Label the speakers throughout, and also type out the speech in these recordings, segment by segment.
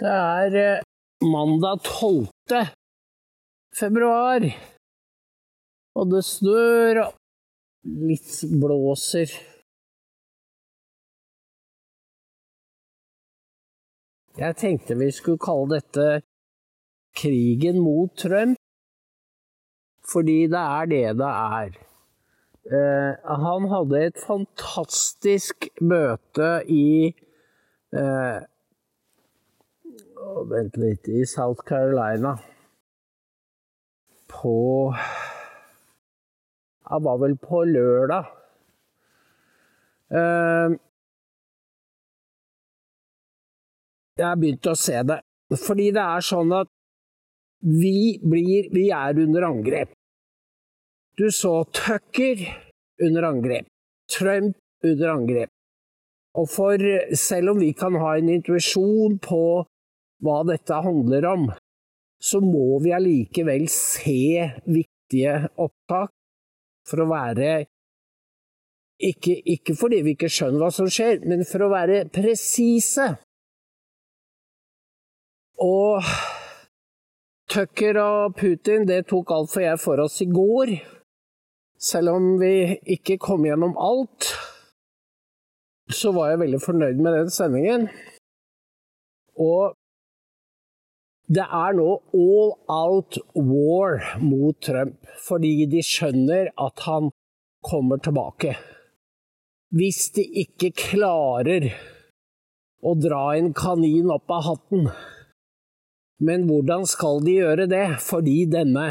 Speaker 1: Det er eh, mandag 12. februar, og det snør og litt blåser. Jeg tenkte vi skulle kalle dette krigen mot Trump, fordi det er det det er. Eh, han hadde et fantastisk møte i eh, Vent litt I South Carolina. På Jeg var vel på lørdag. Eh, jeg begynte å se det. Fordi det er sånn at vi blir Vi er under angrep. Du så Tucker under angrep. Trump under angrep. Og for selv om vi kan ha en intuisjon på hva dette handler om, så må vi allikevel se viktige opptak for å være ikke, ikke fordi vi ikke skjønner hva som skjer, men for å være presise. Og Tucker og Putin, det tok altfor jeg for oss i går. Selv om vi ikke kom gjennom alt, så var jeg veldig fornøyd med den sendingen. Og det er nå all out war mot Trump, fordi de skjønner at han kommer tilbake. Hvis de ikke klarer å dra en kanin opp av hatten. Men hvordan skal de gjøre det? Fordi denne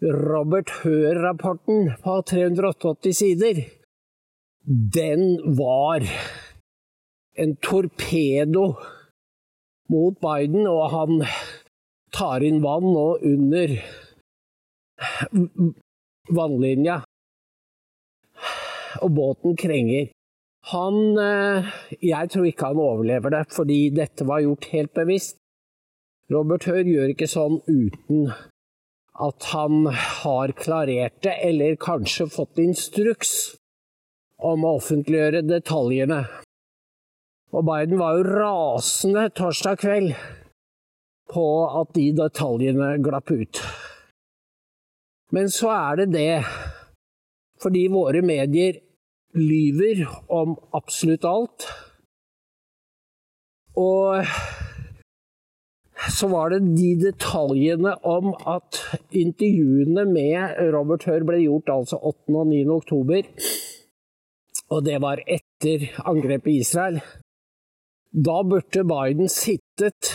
Speaker 1: Robert Hør-rapporten på 388 sider, den var en torpedo mot Biden, og han tar inn vann nå under vannlinja. Og båten krenger. Han Jeg tror ikke han overlever det, fordi dette var gjort helt bevisst. Robert Hør gjør ikke sånn uten at han har klarert det, eller kanskje fått instruks om å offentliggjøre detaljene. Og Biden var jo rasende torsdag kveld på at de detaljene glapp ut. Men så er det det, fordi våre medier lyver om absolutt alt. Og så var det de detaljene om at intervjuene med Robert Hør ble gjort altså 8. og 9. oktober, og det var etter angrepet i Israel. Da burde Biden sittet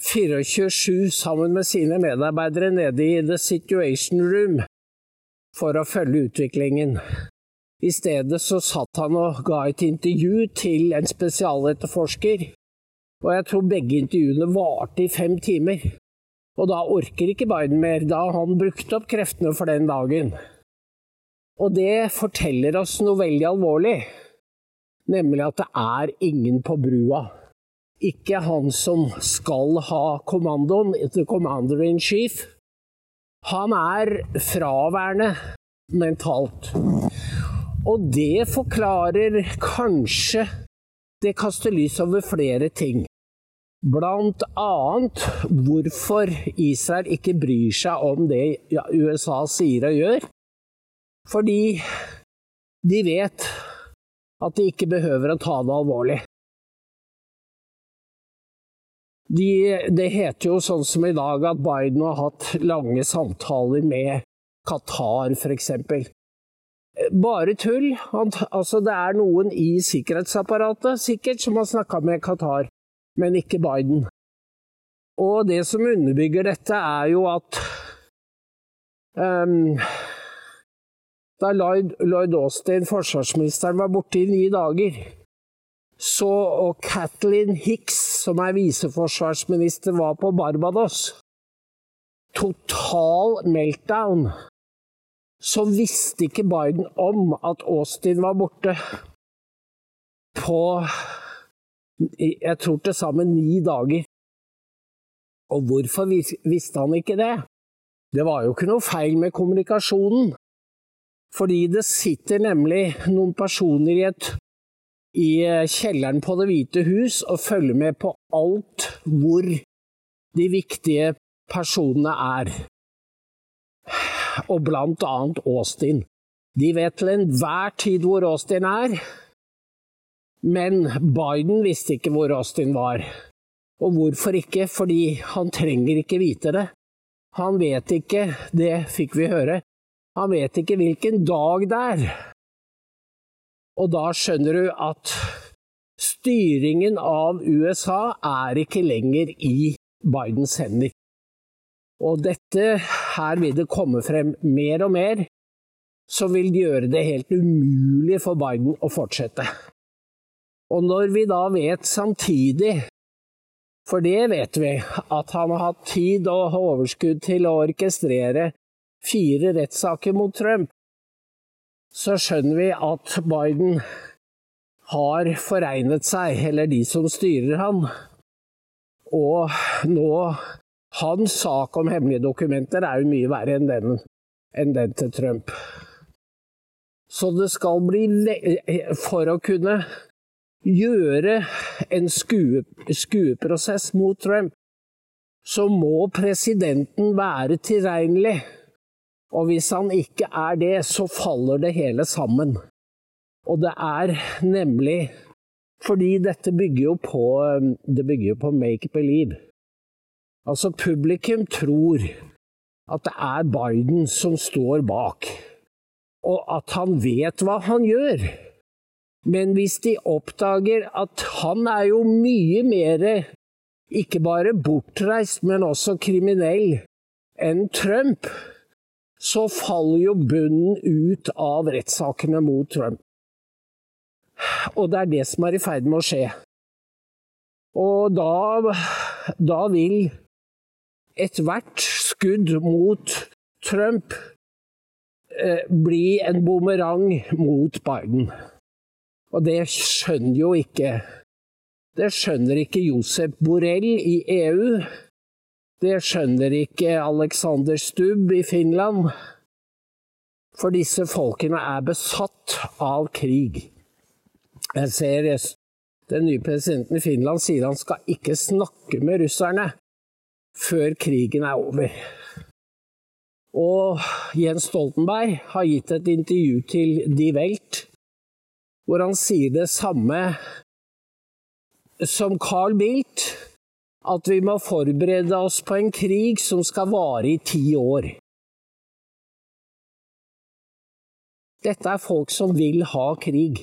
Speaker 1: 24-7 sammen med sine medarbeidere nede i The Situation Room for å følge utviklingen. I stedet så satt han og ga et intervju til en spesialetterforsker og jeg tror begge intervjuene varte i fem timer. Og da orker ikke Biden mer, da har han brukt opp kreftene for den dagen. Og det forteller oss noe veldig alvorlig, nemlig at det er ingen på brua. Ikke han som skal ha kommandoen, the commander in chief. Han er fraværende mentalt. Og det forklarer kanskje Det kaster lys over flere ting. Blant annet hvorfor Israel ikke bryr seg om det USA sier og gjør. Fordi de vet at de ikke behøver å ta det alvorlig. De, det heter jo sånn som i dag at Biden har hatt lange samtaler med Qatar, f.eks. Bare tull. Altså, det er noen i sikkerhetsapparatet sikkert som har snakka med Qatar men ikke Biden. Og det som underbygger dette, er jo at um, da Lloyd, Lloyd, Austin, forsvarsministeren, var borte i ni dager, så og Kathleen Hicks, som er viseforsvarsminister, var på Barbados Total meltdown. Så visste ikke Biden om at Austin var borte på jeg tror til sammen ni dager. Og hvorfor visste han ikke det? Det var jo ikke noe feil med kommunikasjonen. Fordi det sitter nemlig noen personer i, et, i kjelleren på Det hvite hus og følger med på alt hvor de viktige personene er. Og blant annet Austin. De vet til enhver tid hvor Austin er, men Biden visste ikke hvor Austin var. Og hvorfor ikke? Fordi han trenger ikke vite det. Han vet ikke, det fikk vi høre, han vet ikke hvilken dag det er. Og da skjønner du at styringen av USA er ikke lenger i Bidens hender. Og dette, her vil det komme frem mer og mer, som vil gjøre det helt umulig for Biden å fortsette. Og når vi da vet samtidig, for det vet vi, at han har hatt tid og overskudd til å orkestrere fire rettssaker mot Trump, så skjønner vi at Biden har foregnet seg, eller de som styrer han. Og nå Hans sak om hemmelige dokumenter er jo mye verre enn den, enn den til Trump. Så det skal bli For å kunne gjøre en skue, skueprosess mot Trump, så må presidenten være tilregnelig. Og hvis han ikke er det, så faller det hele sammen. Og det er nemlig fordi dette bygger jo på, det bygger jo på make believe. Altså, publikum tror at det er Biden som står bak, og at han vet hva han gjør. Men hvis de oppdager at han er jo mye mer ikke bare bortreist, men også kriminell enn Trump, så faller jo bunnen ut av rettssakene mot Trump. Og det er det som er i ferd med å skje. Og da, da vil ethvert skudd mot Trump eh, bli en bumerang mot Biden. Og det skjønner jo ikke Det skjønner ikke Josep Borrell i EU. Det skjønner ikke Alexander Stubb i Finland. For disse folkene er besatt av krig. Jeg ser den nye presidenten i Finland sier han skal ikke snakke med russerne før krigen er over. Og Jens Stoltenberg har gitt et intervju til Die Welt, hvor han sier det samme som Carl Bildt, at vi må forberede oss på en krig som skal vare i ti år. Dette er folk som vil ha krig.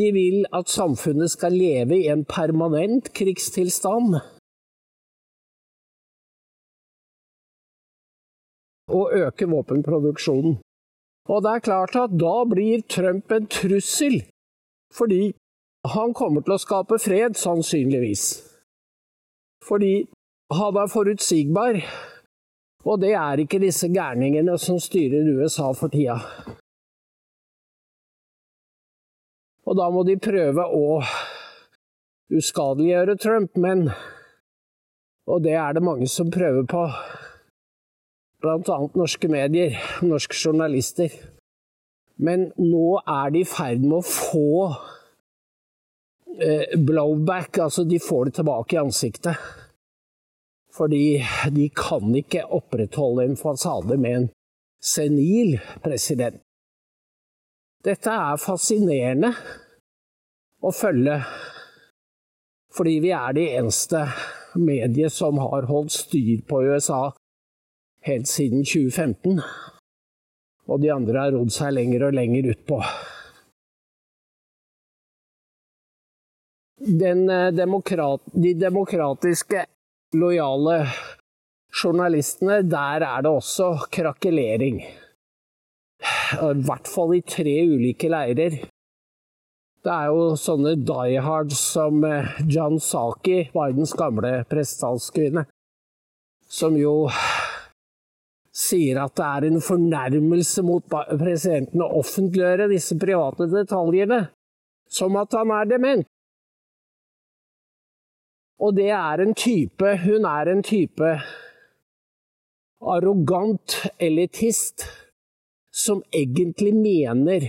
Speaker 1: De vil at samfunnet skal leve i en permanent krigstilstand. Og øke våpenproduksjonen. Og det er klart at da blir Trump en trussel, fordi han kommer til å skape fred, sannsynligvis. Fordi han er forutsigbar, og det er ikke disse gærningene som styrer USA for tida. Og da må de prøve å uskadeliggjøre Trump, men Og det er det mange som prøver på. Annet norske medier, norske journalister. Men nå er de i ferd med å få blowback, altså de får det tilbake i ansiktet. Fordi de kan ikke opprettholde en fasade med en senil president. Dette er fascinerende å følge, fordi vi er de eneste mediet som har holdt styr på USA helt siden 2015. Og de andre har rodd seg lenger og lenger utpå. Demokrat, de demokratiske, lojale journalistene, der er det også krakelering. I hvert fall i tre ulike leirer. Det er jo sånne diehards som eh, John Saki, Bidens gamle prestetalskvinne, som jo sier at det er en fornærmelse mot presidenten å offentliggjøre disse private detaljene, som at han er dement. Og det er en type Hun er en type arrogant elitist som egentlig mener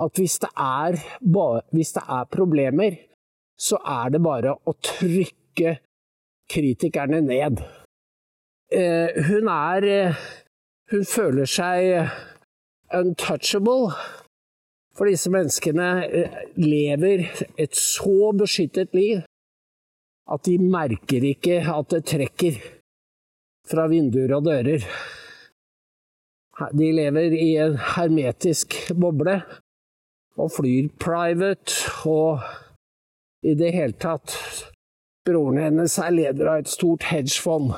Speaker 1: at hvis det er, hvis det er problemer, så er det bare å trykke kritikerne ned. Eh, hun er Hun føler seg untouchable. For disse menneskene eh, lever et så beskyttet liv at de merker ikke at det trekker fra vinduer og dører. De lever i en hermetisk boble og flyr private og i det hele tatt Broren hennes er leder av et stort hedgefond.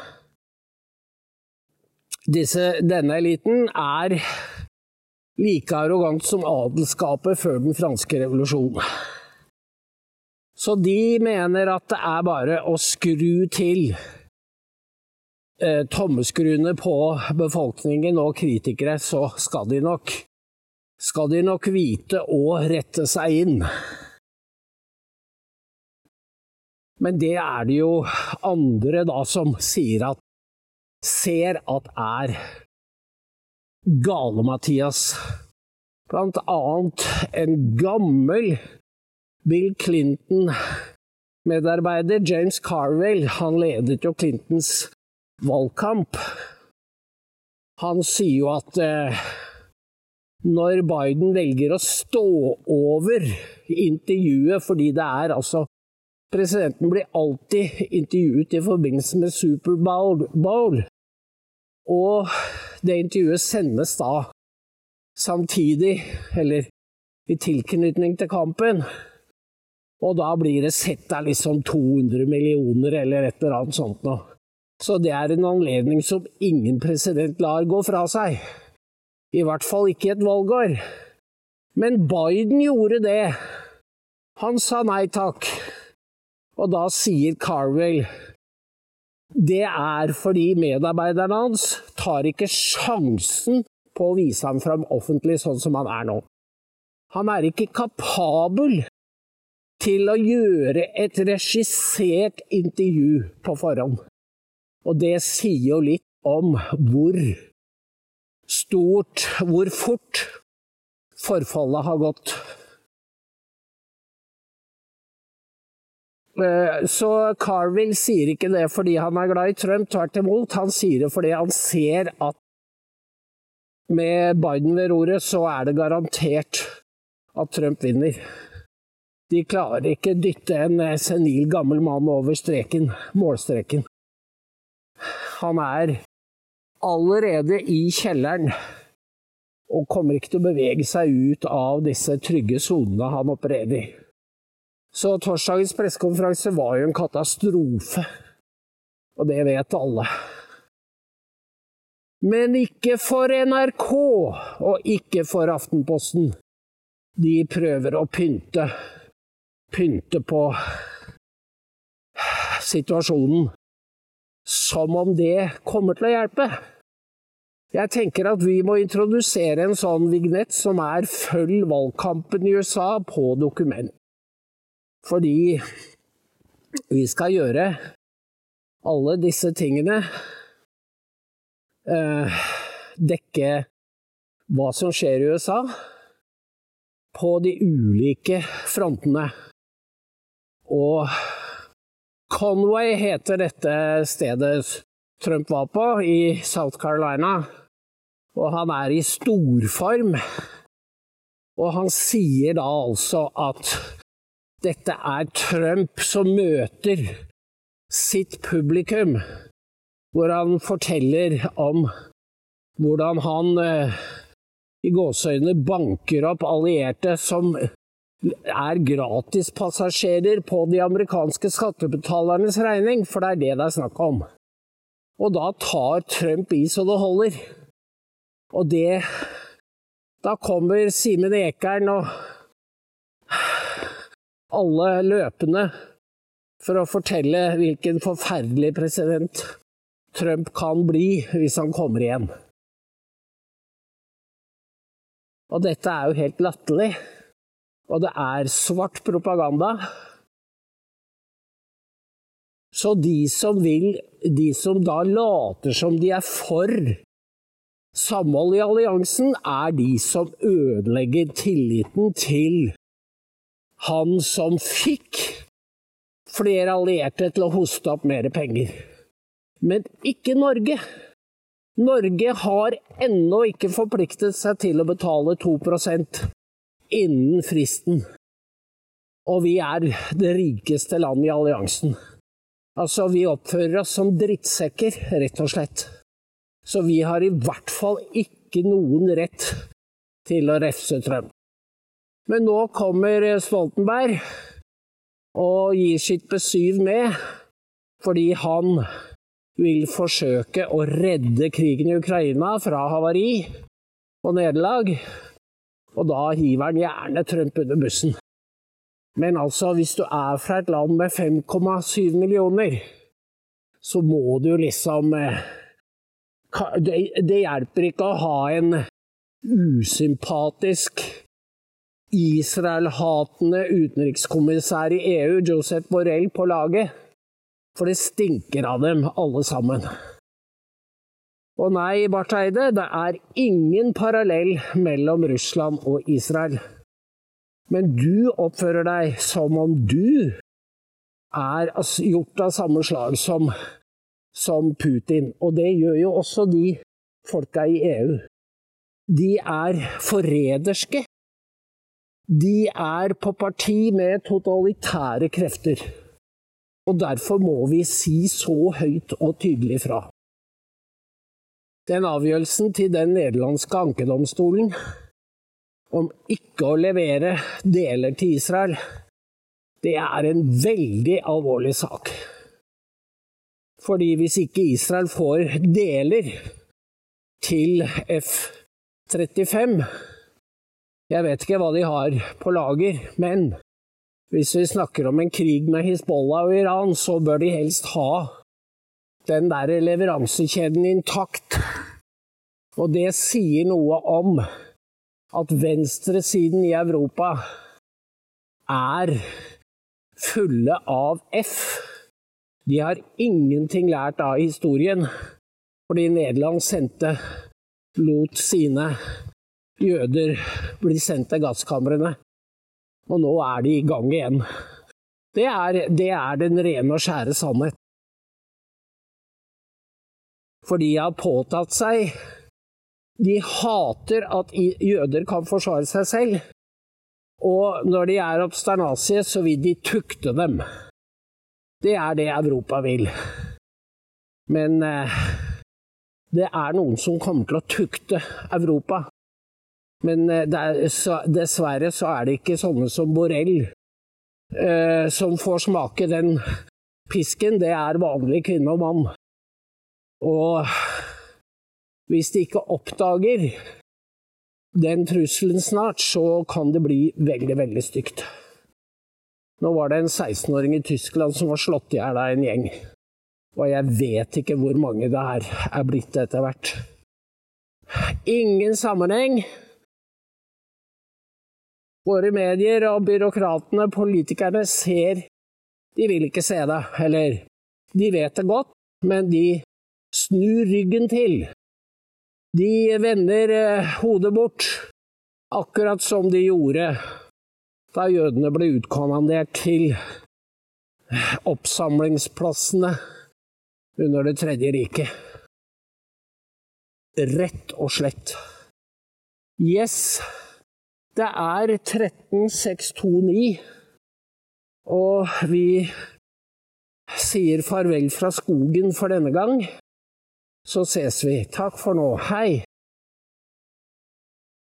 Speaker 1: Disse, denne eliten er like arrogant som adelskapet før den franske revolusjonen. Så de mener at det er bare å skru til eh, tommeskruene på befolkningen og kritikere, så skal de nok skal de nok vite å rette seg inn. Men det er det jo andre da som sier at ser at er Gale-Mathias. Blant annet en gammel Bill Clinton-medarbeider, James Carville, han ledet jo Clintons valgkamp. Han sier jo at eh, når Biden velger å stå over intervjuet fordi det er altså Presidenten blir alltid intervjuet i forbindelse med Superbowl. Og det intervjuet sendes da samtidig, eller i tilknytning til kampen. Og da blir det sett der liksom 200 millioner eller et eller annet sånt noe. Så det er en anledning som ingen president lar gå fra seg. I hvert fall ikke et valgår. Men Biden gjorde det. Han sa nei takk. Og da sier Carwell det er fordi medarbeiderne hans tar ikke sjansen på å vise ham fram offentlig sånn som han er nå. Han er ikke kapabel til å gjøre et regissert intervju på forhånd. Og det sier jo litt om hvor stort, hvor fort forfallet har gått. Eh, så Carville sier ikke det fordi han er glad i Trump, tvert imot. Han sier det fordi han ser at med Biden ved roret, så er det garantert at Trump vinner. De klarer ikke dytte en senil gammel mann over streken, målstreken. Han er allerede i kjelleren og kommer ikke til å bevege seg ut av disse trygge sonene han opererer i. Så torsdagens pressekonferanse var jo en katastrofe, og det vet alle. Men ikke for NRK, og ikke for Aftenposten. De prøver å pynte, pynte på situasjonen som om det kommer til å hjelpe. Jeg tenker at vi må introdusere en sånn vignett som er 'følg valgkampen i USA' på dokument. Fordi vi skal gjøre alle disse tingene. Eh, dekke hva som skjer i USA på de ulike frontene. Og Conway heter dette stedet Trump var på, i South Carolina. Og han er i storform. Og han sier da altså at dette er Trump som møter sitt publikum, hvor han forteller om hvordan han eh, i gåseøynene banker opp allierte som er gratispassasjerer på de amerikanske skattebetalernes regning, for det er det det er snakk om. Og da tar Trump i så det holder. Og det Da kommer Simen Ekern og alle løpende for å fortelle hvilken forferdelig president Trump kan bli hvis han kommer igjen. Og dette er jo helt latterlig. Og det er svart propaganda. Så de som vil, de som da later som de er for samhold i alliansen, er de som ødelegger tilliten til han som fikk flere allierte til å hoste opp mer penger. Men ikke Norge. Norge har ennå ikke forpliktet seg til å betale 2 innen fristen. Og vi er det rikeste landet i alliansen. Altså, vi oppfører oss som drittsekker, rett og slett. Så vi har i hvert fall ikke noen rett til å refse Trump. Men nå kommer Stoltenberg og gir sitt besyv med, fordi han vil forsøke å redde krigen i Ukraina fra havari og nederlag, og da hiver han gjerne Trump under bussen. Men altså, hvis du er fra et land med 5,7 millioner, så må du liksom eh, Det hjelper ikke å ha en usympatisk Israel-hatende utenrikskommissær i EU, Joseph Borrell, på laget. For det stinker av dem, alle sammen. Og nei, Barth Eide, det er ingen parallell mellom Russland og Israel. Men du oppfører deg som om du er gjort av samme slag som, som Putin. Og det gjør jo også de folka i EU. De er forræderske. De er på parti med totalitære krefter. Og derfor må vi si så høyt og tydelig fra. Den avgjørelsen til den nederlandske ankedomstolen om ikke å levere deler til Israel, det er en veldig alvorlig sak. Fordi hvis ikke Israel får deler til F-35 Jeg vet ikke hva de har på lager, men hvis vi snakker om en krig med Hizbollah og Iran, så bør de helst ha den der leveransekjeden intakt. Og det sier noe om at venstresiden i Europa er fulle av F. De har ingenting lært av historien, fordi Nederland sendte lot sine jøder bli sendt til gasskamrene. Og nå er de i gang igjen. Det er, det er den rene og skjære sannhet. For de har påtatt seg de hater at jøder kan forsvare seg selv. Og når de er obsternasie, så vil de tukte dem. Det er det Europa vil. Men eh, det er noen som kommer til å tukte Europa. Men eh, er, så, dessverre så er det ikke sånne som Borrell eh, som får smake den pisken. Det er vanlig kvinne og mann. Og hvis de ikke oppdager den trusselen snart, så kan det bli veldig, veldig stygt. Nå var det en 16-åring i Tyskland som var slått i hjel av en gjeng. Og jeg vet ikke hvor mange det her er blitt etter hvert. Ingen sammenheng. Våre medier og byråkratene, politikerne, ser De vil ikke se det, eller de vet det godt, men de snur ryggen til. De vender eh, hodet bort, akkurat som de gjorde da jødene ble utkommandert til oppsamlingsplassene under Det tredje riket. Rett og slett. Yes, det er 13629, og vi sier farvel fra skogen for denne gang. Så ses vi. Takk for nå. Hei!